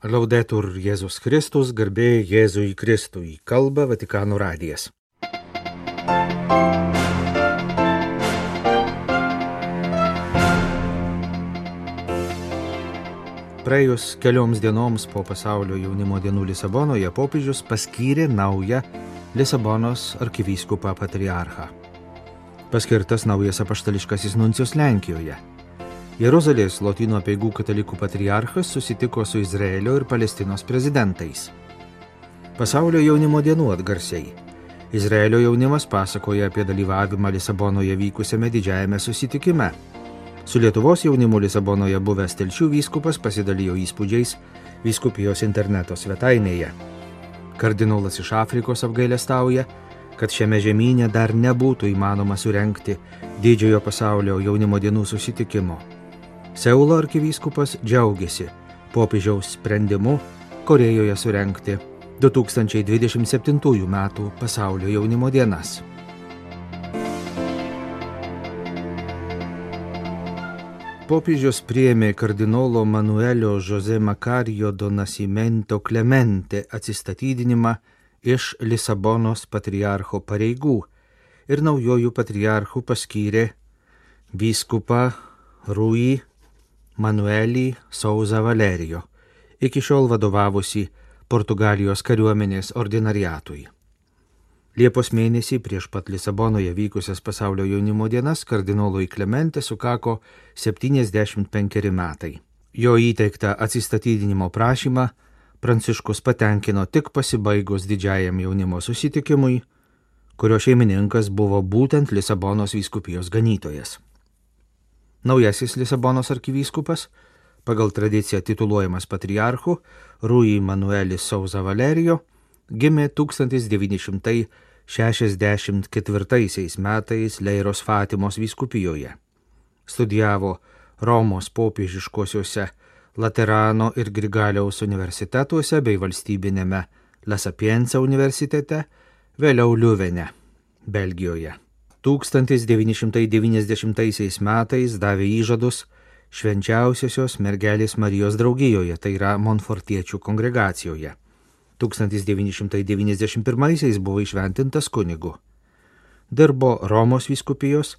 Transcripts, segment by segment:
Laudetur Jėzus Kristus, garbė Jėzui Kristui, kalba Vatikano radijas. Praėjus kelioms dienoms po pasaulio jaunimo dienų Lisabonoje popiežius paskyrė naują Lisabonos arkivyskupą patriarchą. Paskirtas naujas apaštališkasis nuncijus Lenkijoje. Jeruzalės Lotynų apieigų katalikų patriarchas susitiko su Izraelio ir Palestinos prezidentais. Pasaulio jaunimo dienų atgarsiai. Izraelio jaunimas pasakoja apie dalyvavimą Lisabonoje vykusiame didžiajame susitikime. Su Lietuvos jaunimu Lisabonoje buvęs telšių vyskupas pasidalijo įspūdžiais vyskupijos interneto svetainėje. Kardinolas iš Afrikos apgailestauja, kad šiame žemynė dar nebūtų įmanoma surenkti didžiojo pasaulio jaunimo dienų susitikimo. Seulo arkivyskupas džiaugiasi popiežiaus sprendimu Korejoje surenkti 2027 m. pasaulio jaunimo dienas. Popiežius priėmė kardinolo Manuelio Jose Makarijo Donasimento Clemente atsistatydinimą iš Lisabonos patriarcho pareigų ir naujojų patriarchų paskyrė vyskupą Rui Manuelį Sauza Valerijo, iki šiol vadovavusi Portugalijos kariuomenės ordinariatui. Liepos mėnesį prieš pat Lisabonoje vykusias pasaulio jaunimo dienas kardinolui Klemente sukako 75 metai. Jo įteiktą atsistatydinimo prašymą Pranciškus patenkino tik pasibaigus didžiajam jaunimo susitikimui, kurio šeimininkas buvo būtent Lisabonos vyskupijos ganytojas. Naujasis Lisabonos arkivyskupas, pagal tradiciją tituluojamas patriarchu Rui Manuelis Sauza Valerijo, gimė 1964 metais Leiros Fatimos vyskupijoje. Studijavo Romos popiežiškosiuose Laterano ir Grigaliaus universitetuose bei valstybinėme La Sapienza universitete, vėliau Liuvene, Belgijoje. 1990 metais davė įžadus švenčiausiosios mergelės Marijos draugijoje, tai yra Monfortiečių kongregacijoje. 1991 buvo išventintas kunigu. Dirbo Romos vyskupijos,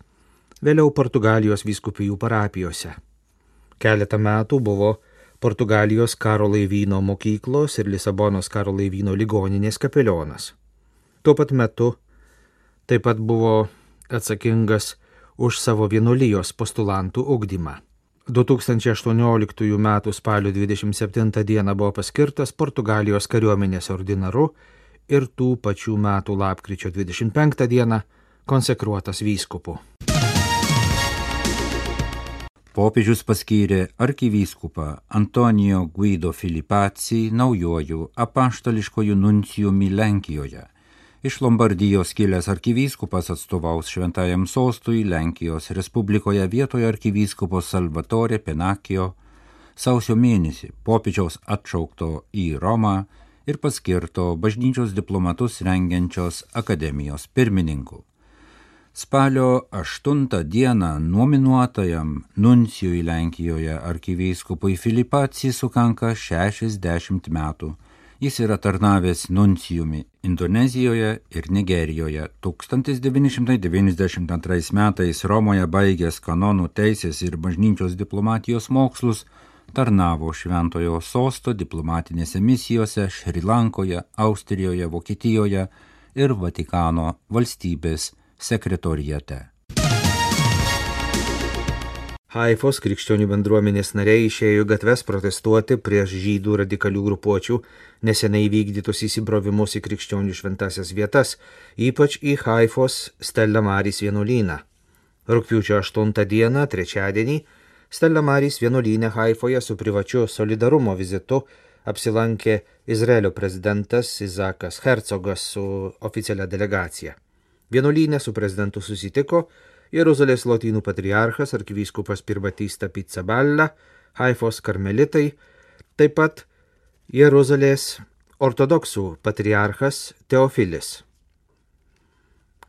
vėliau Portugalijos vyskupijų parapijose. Keletą metų buvo Portugalijos karo laivyno mokyklos ir Lisabonos karo laivyno ligoninės kapelionas. Tuo pat metu taip pat buvo atsakingas už savo vienuolijos postulantų ugdymą. 2018 m. spalio 27 d. buvo paskirtas Portugalijos kariuomenės ordinaru ir tų pačių metų lapkričio 25 d. konsekruotas vyskupu. Popiežius paskyrė arkivyskupą Antonijo Guido Filipaci naujojų apaštališkojų nuncijumi Lenkijoje. Iš Lombardijos kilęs arkivyskupas atstovaus šventajam sostui Lenkijos Respublikoje vietoje arkivyskupo Salvatore Penakijo sausio mėnesį popiežiaus atšaukto į Romą ir paskirto bažnyčios diplomatus rengiančios akademijos pirmininku. Spalio 8 dieną nominuotajam nuncijui Lenkijoje arkivyskupui Filipacijai sukanka 60 metų. Jis yra tarnavęs nuncijumi Indonezijoje ir Nigerijoje. 1992 metais Romoje baigęs kanonų teisės ir bažnyčios diplomatijos mokslus, tarnavo Šventojo sosto diplomatinėse misijose Šrilankoje, Austrijoje, Vokietijoje ir Vatikano valstybės sekretorijate. Haifos krikščionių bendruomenės nariai išėjo gatves protestuoti prieš žydų radikalių grupuočių nesenai vykdytus įsibrovimus į krikščionių šventasias vietas, ypač į Haifos Stella Maris vienuolyną. Rūpiučio 8 dieną, trečiadienį, Stella Maris vienuolynė Haifoje su privačiu solidarumo vizitu apsilankė Izraelio prezidentas Izakas Hercogas su oficialia delegacija. Vienuolynė su prezidentu susitiko Jeruzalės lotynų patriarchas arkivyskupas Pirbatista Pizzaballa, Haifos karmelitai, taip pat Jeruzalės ortodoksų patriarchas Teofilis.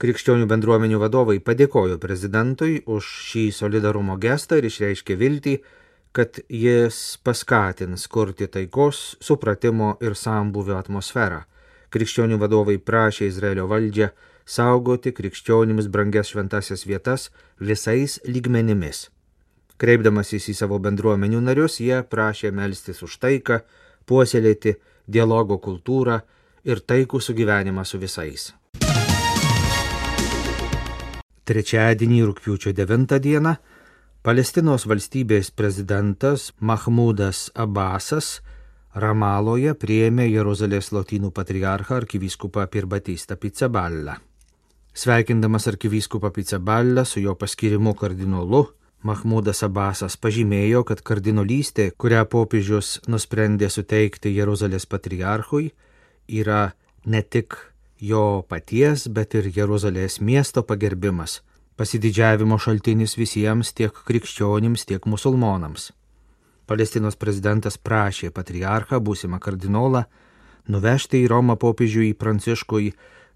Krikščionių bendruomenių vadovai padėkojo prezidentui už šį solidarumo gestą ir išreiškė viltį, kad jis paskatins kurti taikos, supratimo ir sambuvio atmosferą. Krikščionių vadovai prašė Izraelio valdžią saugoti krikščionims brangias šventasias vietas visais lygmenimis. Kreipdamasis į savo bendruomenių narius, jie prašė melstis už taiką, puoselėti dialogo kultūrą ir taikų sugyvenimą su visais. Trečiadienį rūpiučio 9 dieną Palestinos valstybės prezidentas Mahmudas Abbasas Ramaloje prieėmė Jeruzalės lotynų patriarchą arkivyskupą Pirbatystą Pizzaballą. Sveikindamas arkivyskupą Pizzaballą su jo paskirimu kardinolu, Mahmudas Abbasas pažymėjo, kad kardinolystė, kurią popiežius nusprendė suteikti Jeruzalės patriarchui, yra ne tik jo paties, bet ir Jeruzalės miesto pagerbimas, pasididžiavimo šaltinis visiems tiek krikščionims, tiek musulmonams. Palestinos prezidentas prašė patriarchą, būsimą kardinolą, nuvežti į Romą popiežiui Pranciškui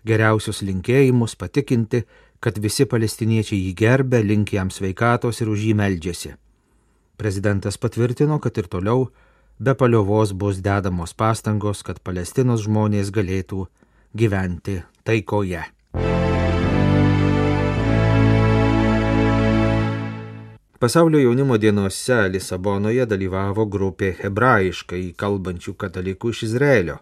geriausius linkėjimus, patikinti, kad visi palestiniečiai jį gerbė, link jam sveikatos ir už jį meldžiasi. Prezidentas patvirtino, kad ir toliau be paliovos bus dedamos pastangos, kad Palestinos žmonės galėtų gyventi taikoje. Pasaulio jaunimo dienose Lisabonoje dalyvavo grupė hebrajiškai kalbančių katalikų iš Izraelio.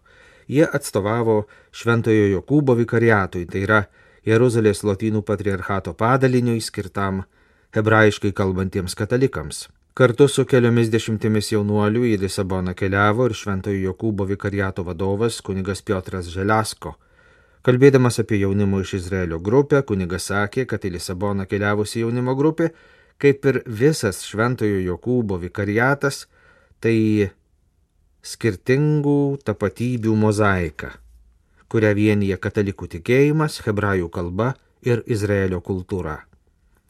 Jie atstovavo Šventojo Jokūbo vikariatui, tai yra Jeruzalės lotynų patriarchato padaliniui skirtam hebrajiškai kalbantiems katalikams. Kartu su keliomis dešimtimis jaunuolių į Lisaboną keliavo ir Šventojo Jokūbo vikariato vadovas kunigas Piotras Želiasko. Kalbėdamas apie jaunimo iš Izraelio grupę, kunigas sakė, kad į Lisaboną keliavusi jaunimo grupė, kaip ir visas Šventojo Jokūbo vikariatas, tai skirtingų tapatybių mozaika kurią vienyje katalikų tikėjimas, hebrajų kalba ir Izraelio kultūra.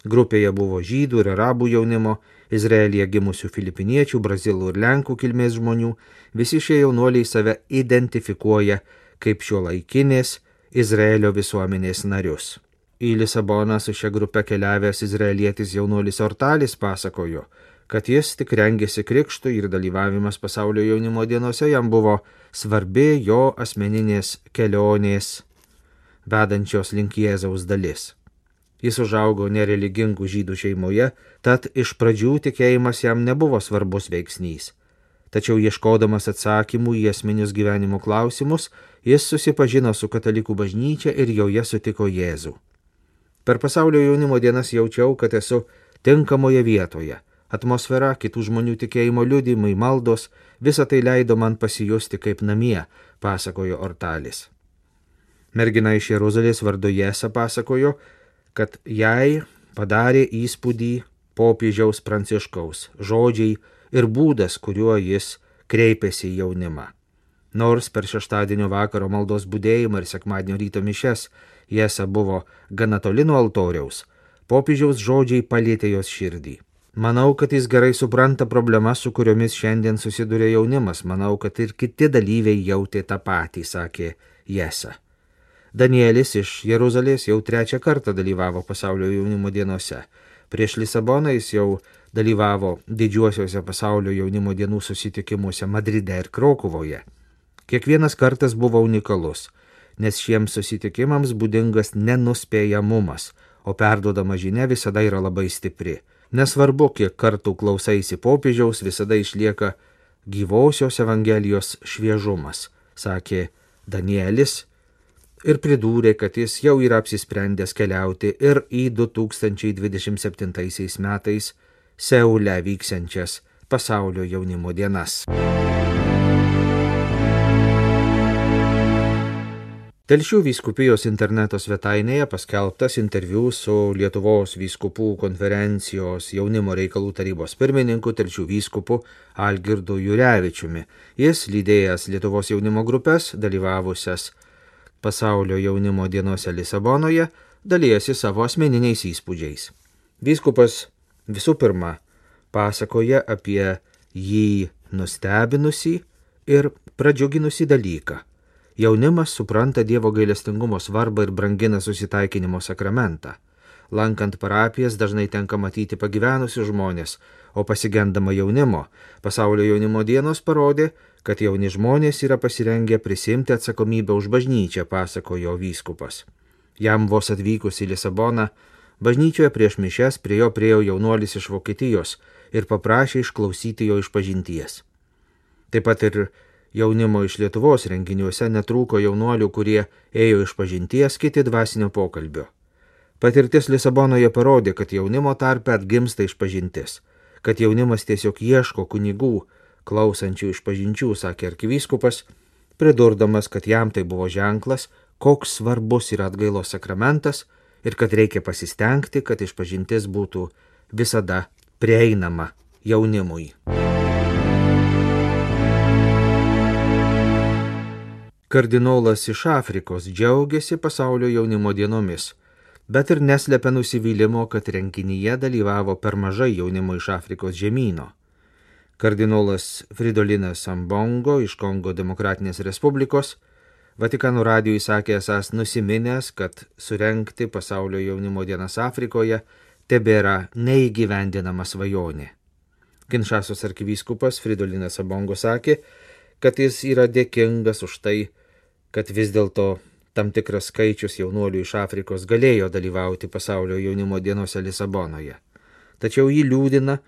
Grupėje buvo žydų ir arabų jaunimo, Izraelija gimusių filipiniečių, brazilų ir lenkų kilmės žmonių, visi šie jaunuoliai save identifikuoja kaip šio laikinės Izraelio visuomenės narius. Į Lisaboną su šia grupe keliavęs izraelietis jaunuolis Ortalis pasakojo, kad jis tik rengėsi krikštui ir dalyvavimas pasaulio jaunimo dienose jam buvo svarbi jo asmeninės kelionės vedančios link Jėzaus dalis. Jis užaugo nereligingų žydų šeimoje, tad iš pradžių tikėjimas jam nebuvo svarbus veiksnys. Tačiau ieškodamas atsakymų į esminius gyvenimo klausimus, jis susipažino su katalikų bažnyčia ir joje sutiko Jėzų. Per pasaulio jaunimo dienas jaučiau, kad esu tinkamoje vietoje atmosfera, kitų žmonių tikėjimo liudymai, maldos, visa tai leido man pasijusti kaip namie, pasakojo Ortalis. Mergina iš Jeruzalės vardu Jesa pasakojo, kad jai padarė įspūdį popiežiaus pranciškaus žodžiai ir būdas, kuriuo jis kreipėsi į jaunimą. Nors per šeštadienio vakaro maldos būdėjimą ir sekmadienio ryto mišes Jesa buvo gana toli nuo altoriaus, popiežiaus žodžiai palėtė jos širdį. Manau, kad jis gerai supranta problemas, su kuriomis šiandien susiduria jaunimas. Manau, kad ir kiti dalyviai jautė tą patį, sakė Jesa. Danielis iš Jeruzalės jau trečią kartą dalyvavo pasaulio jaunimo dienose. Prieš Lisaboną jis jau dalyvavo didžiuosiuose pasaulio jaunimo dienų susitikimuose Madride ir Krokuvoje. Kiekvienas kartas buvo unikalus, nes šiems susitikimams būdingas nenuspėjamumas, o perdodama žinia visada yra labai stipri. Nesvarbu, kiek kartų klausaisi popiežiaus, visada išlieka gyvosios Evangelijos šviežumas, sakė Danielis ir pridūrė, kad jis jau yra apsisprendęs keliauti ir į 2027 metais Seule vyksiančias pasaulio jaunimo dienas. Telšių vyskupijos interneto svetainėje paskelbtas interviu su Lietuvos vyskupų konferencijos jaunimo reikalų tarybos pirmininku Telšių vyskupu Algirdu Jurevičiumi. Jis lydėjęs Lietuvos jaunimo grupės, dalyvavusias pasaulio jaunimo dienose Lisabonoje, dalyjasi savo asmeniniais įspūdžiais. Vyskupas visų pirma pasakoja apie jį nustebinusi ir pradžiuginusi dalyką Jaunimas supranta Dievo gailestingumo svarbą ir brangina susitaikinimo sakramentą. Lankant parapijas dažnai tenka matyti pagyvenusius žmonės, o pasigendama jaunimo. Pasaulio jaunimo dienos parodė, kad jauni žmonės yra pasirengę prisimti atsakomybę už bažnyčią, pasakojo vyskupas. Jam vos atvykus į Lisaboną, bažnyčioje prieš mišes prie jo priejo jaunuolis iš Vokietijos ir paprašė išklausyti jo išpažinties. Taip pat ir jaunimo iš Lietuvos renginiuose netrūko jaunuolių, kurie ėjo iš pažinties, kiti dvasinio pokalbio. Patirtis Lisabonoje parodė, kad jaunimo tarpe atgimsta išpažintis, kad jaunimas tiesiog ieško kunigų, klausančių išpažinčių, sakė arkivyskupas, pridurdamas, kad jam tai buvo ženklas, koks svarbus yra atgailos sakramentas ir kad reikia pasistengti, kad išpažintis būtų visada prieinama jaunimui. Kardinolas iš Afrikos džiaugiasi pasaulio jaunimo dienomis, bet ir neslepia nusivylimo, kad renginyje dalyvavo per mažai jaunimo iš Afrikos žemynų. Kardinolas Fridolinas Ambongo iš Kongo Demokratinės Respublikos Vatikano radijui sakė esas nusiminęs, kad surenkti pasaulio jaunimo dienas Afrikoje tebėra neįgyvendinama svajonė. Kinšasos arkivyskupas Fridolinas Abongo sakė, kad jis yra dėkingas už tai, kad vis dėlto tam tikras skaičius jaunuolių iš Afrikos galėjo dalyvauti pasaulio jaunimo dienose Lisabonoje. Tačiau jį liūdina,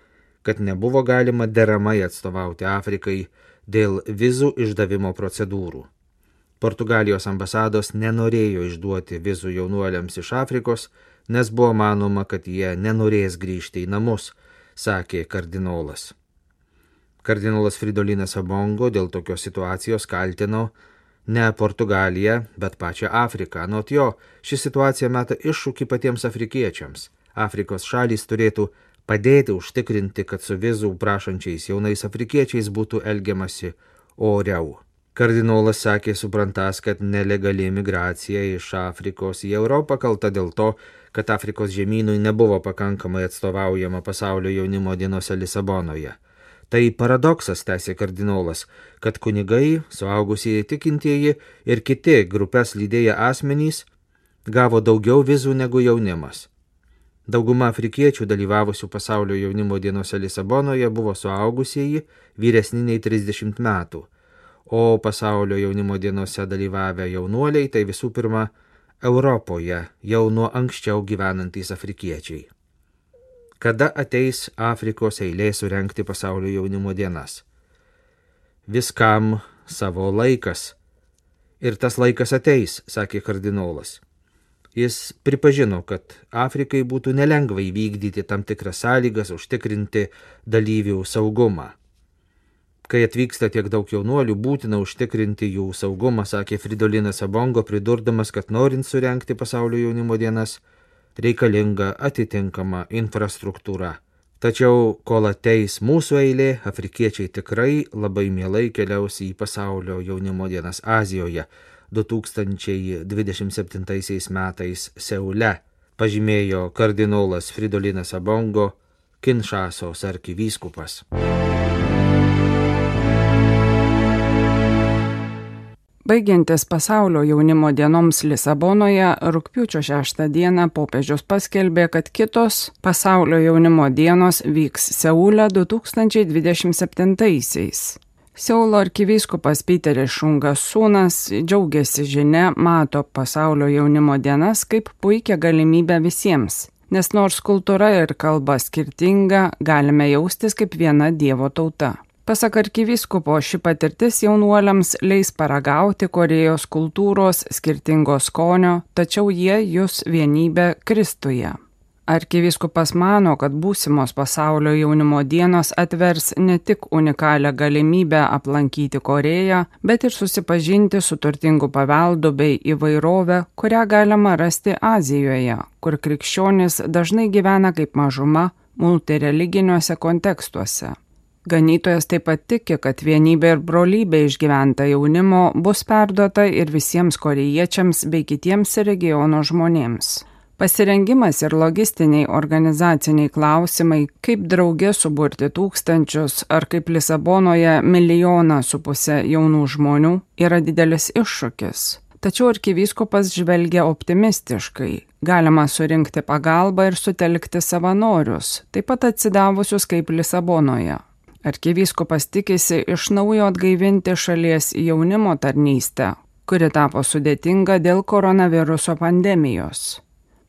kad nebuvo galima deramai atstovauti Afrikai dėl vizų išdavimo procedūrų. Portugalijos ambasados nenorėjo išduoti vizų jaunuoliams iš Afrikos, nes buvo manoma, kad jie nenorės grįžti į namus, sakė kardinolas. Kardinolas Fridolinas Abongo dėl tokios situacijos kaltino ne Portugaliją, bet pačią Afriką. Anot jo, ši situacija meta iššūkį patiems afrikiečiams. Afrikos šalys turėtų padėti užtikrinti, kad su vizų prašančiais jaunais afrikiečiais būtų elgiamasi oriau. Kardinolas sakė suprantas, kad nelegali migracija iš Afrikos į Europą kalta dėl to, kad Afrikos žemynui nebuvo pakankamai atstovaujama pasaulio jaunimo dienose Lisabonoje. Tai paradoksas, tęsė kardinolas, kad kunigai, suaugusieji tikintieji ir kiti grupės lydėję asmenys gavo daugiau vizų negu jaunimas. Dauguma afrikiečių dalyvavusių pasaulio jaunimo dienose Lisabonoje buvo suaugusieji, vyresni nei 30 metų, o pasaulio jaunimo dienose dalyvavę jaunuoliai tai visų pirma Europoje jau nuo anksčiau gyvenantys afrikiečiai kada ateis Afrikos eilė surenkti pasaulio jaunimo dienas. Viskam savo laikas. Ir tas laikas ateis, sakė kardinolas. Jis pripažino, kad Afrikai būtų nelengva įvykdyti tam tikras sąlygas, užtikrinti dalyvių saugumą. Kai atvyksta tiek daug jaunuolių, būtina užtikrinti jų saugumą, sakė Fridolinas Abongo, pridurdamas, kad norint surenkti pasaulio jaunimo dienas, reikalinga atitinkama infrastruktūra. Tačiau, kol ateis mūsų eilė, afrikiečiai tikrai labai mielai keliaus į pasaulio jaunimo dienas Azijoje 2027 metais Seule, pažymėjo kardinolas Fridolinas Abongo, Kinšasos arkivyskupas. Baigiantis pasaulio jaunimo dienoms Lisabonoje, rūpiučio 6 dieną popiežius paskelbė, kad kitos pasaulio jaunimo dienos vyks Seule 2027-aisiais. Seulo arkivyskupas Piteris Šungas Sūnas džiaugiasi žinia, mato pasaulio jaunimo dienas kaip puikia galimybė visiems, nes nors kultūra ir kalba skirtinga, galime jaustis kaip viena Dievo tauta. Pasak arkivyskupo, ši patirtis jaunuoliams leis paragauti Korejos kultūros skirtingo skonio, tačiau jie jūs vienybę Kristuje. Arkivyskupas mano, kad būsimos pasaulio jaunimo dienos atvers ne tik unikalią galimybę aplankyti Koreją, bet ir susipažinti su turtingu paveldu bei įvairove, kurią galima rasti Azijoje, kur krikščionis dažnai gyvena kaip mažuma multireliginiuose kontekstuose. Ganytojas taip pat tiki, kad vienybė ir brolybė išgyventa jaunimo bus perduota ir visiems korejiečiams bei kitiems regiono žmonėms. Pasirengimas ir logistiniai organizaciniai klausimai, kaip draugė suburti tūkstančius ar kaip Lisabonoje milijoną su pusę jaunų žmonių, yra didelis iššūkis. Tačiau arkivyskupas žvelgia optimistiškai. Galima surinkti pagalbą ir sutelkti savanorius, taip pat atsidavusius kaip Lisabonoje. Arkivyskupas tikisi iš naujo atgaivinti šalies jaunimo tarnystę, kuri tapo sudėtinga dėl koronaviruso pandemijos.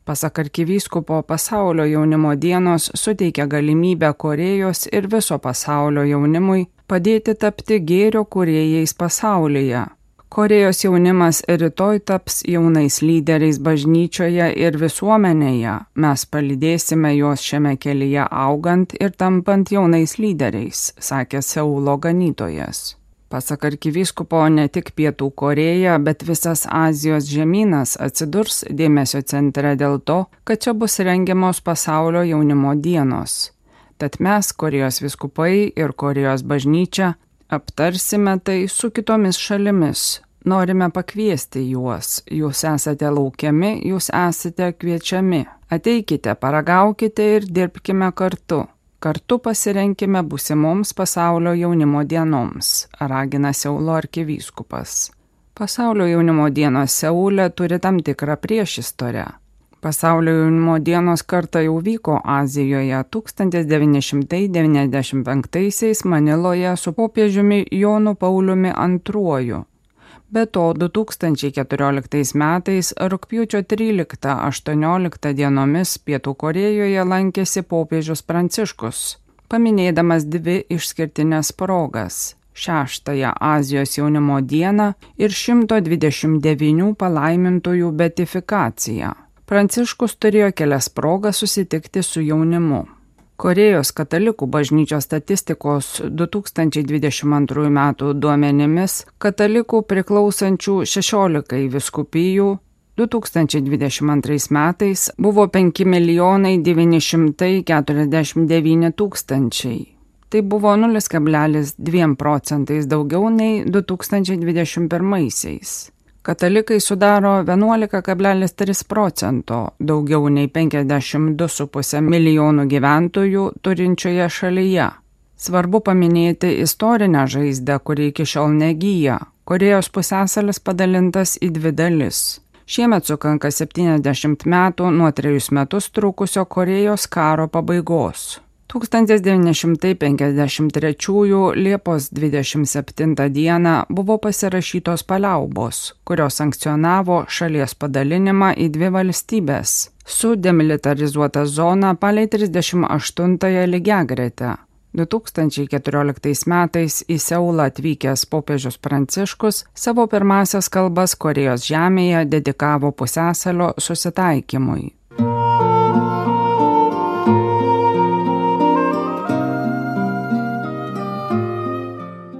Pasak arkivyskupo pasaulio jaunimo dienos suteikia galimybę Korejos ir viso pasaulio jaunimui padėti tapti gėrio kuriejais pasaulyje Korejos jaunimas rytoj taps jaunais lyderiais bažnyčioje ir visuomenėje. Mes palydėsime juos šiame kelyje augant ir tampant jaunais lyderiais, sakė Seulo ganytojas. Pasak arkivyskupo, ne tik Pietų Koreja, bet visas Azijos žemynas atsidurs dėmesio centre dėl to, kad čia bus rengiamos pasaulio jaunimo dienos. Tad mes, Korejos viskupai ir Korejos bažnyčia, Aptarsime tai su kitomis šalimis. Norime pakviesti juos. Jūs esate laukiami, jūs esate kviečiami. Ateikite, paragaukite ir dirbkime kartu. Kartu pasirenkime busimoms pasaulio jaunimo dienoms, ragina Seulo arkivyskupas. Pasaulio jaunimo dienos Seulė turi tam tikrą priešistorę. Pasaulio jaunimo dienos kartą jau vyko Azijoje 1995 Maniloje su popiežiumi Jonu Pauliumi II. Be to 2014 metais rūpjūčio 13-18 dienomis Pietų Korejoje lankėsi popiežius Pranciškus, paminėdamas dvi išskirtinės progas šeštąją Azijos jaunimo dieną ir 129 palaimintųjų betifikaciją. Pranciškus turėjo kelias progas susitikti su jaunimu. Korejos katalikų bažnyčios statistikos 2022 m. duomenimis katalikų priklausančių 16 viskupijų 2022 metais buvo 5 milijonai 949 tūkstančiai. Tai buvo 0,2 procentais daugiau nei 2021. -aisiais. Katalikai sudaro 11,3 procento, daugiau nei 52,5 milijonų gyventojų turinčioje šalyje. Svarbu paminėti istorinę žaizdę, kuri iki šiol negyja. Korejos pusėsalis padalintas į dvi dalis. Šiemet sukanka 70 metų nuo trejus metus trukusio Korejos karo pabaigos. 1953 Liepos 27 dieną buvo pasirašytos paliaubos, kurios sankcionavo šalies padalinimą į dvi valstybės su demilitarizuota zona palei 38-ąją lygiagretę. 2014 metais į Seulą atvykęs popiežius Pranciškus savo pirmasias kalbas Korejos žemėje dedikavo pusęsalio susitaikymui.